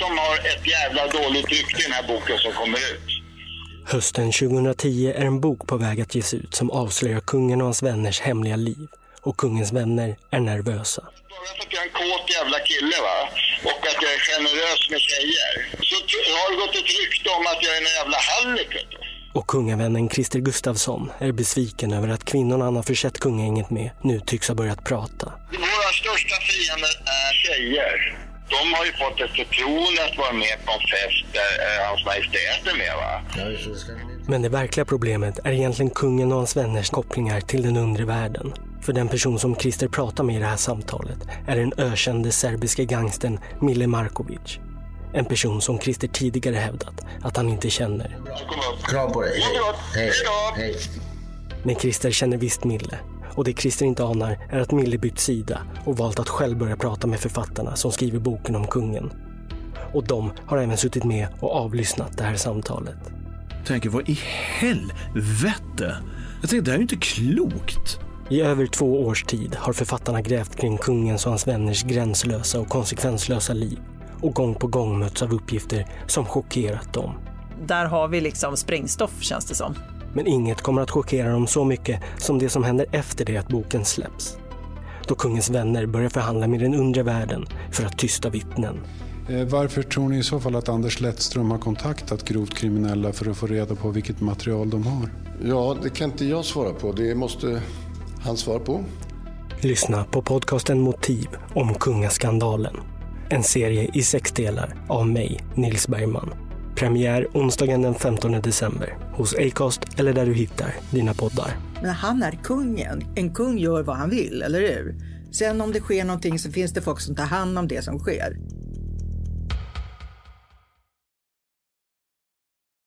som har ett jävla dåligt rykte i den här boken som kommer ut. Hösten 2010 är en bok på väg att ges ut som avslöjar kungen och hans vänners hemliga liv. Och kungens vänner är nervösa. Bara för att jag är en kåt jävla kille va, och att jag är generös med tjejer, så har det gått ett rykte om att jag är en jävla hallick. Och kungavännen Christer Gustafsson är besviken över att kvinnorna han har försett kungagänget med nu tycks ha börjat prata. Våra största fiender är tjejer. De har ju fått ett förtroende att vara med på en fest där eh, hans majestät är med va. Men det verkliga problemet är egentligen kungen och hans vänners kopplingar till den undre världen. För den person som Christer pratar med i det här samtalet är den ökände serbiske gangstern Mile Markovic. En person som Christer tidigare hävdat att han inte känner. Kom upp. Kram på dig. Hej. Hej. Hej. Men Christer känner visst Mille. Och det Christer inte anar är att Mille bytt sida och valt att själv börja prata med författarna som skriver boken om kungen. Och de har även suttit med och avlyssnat det här samtalet. Tänker, vad i helvete? Jag tänkte, det här är ju inte klokt. I över två års tid har författarna grävt kring kungens och hans vänners gränslösa och konsekvenslösa liv och gång på gång mötts av uppgifter som chockerat dem. Där har vi liksom sprängstoff känns det som. Men inget kommer att chockera dem så mycket som det som händer efter det att boken släpps. Då kungens vänner börjar förhandla med den undre världen för att tysta vittnen. Eh, Varför tror ni i så fall att Anders Lettström har kontaktat grovt kriminella för att få reda på vilket material de har? Ja, det kan inte jag svara på. Det måste han svara på. Lyssna på podcasten Motiv om kungaskandalen. En serie i sex delar av mig, Nils Bergman. Premiär onsdagen den 15 december hos Acast eller där du hittar dina poddar. Men han är kungen. En kung gör vad han vill, eller hur? Sen om det sker någonting så finns det folk som tar hand om det som sker.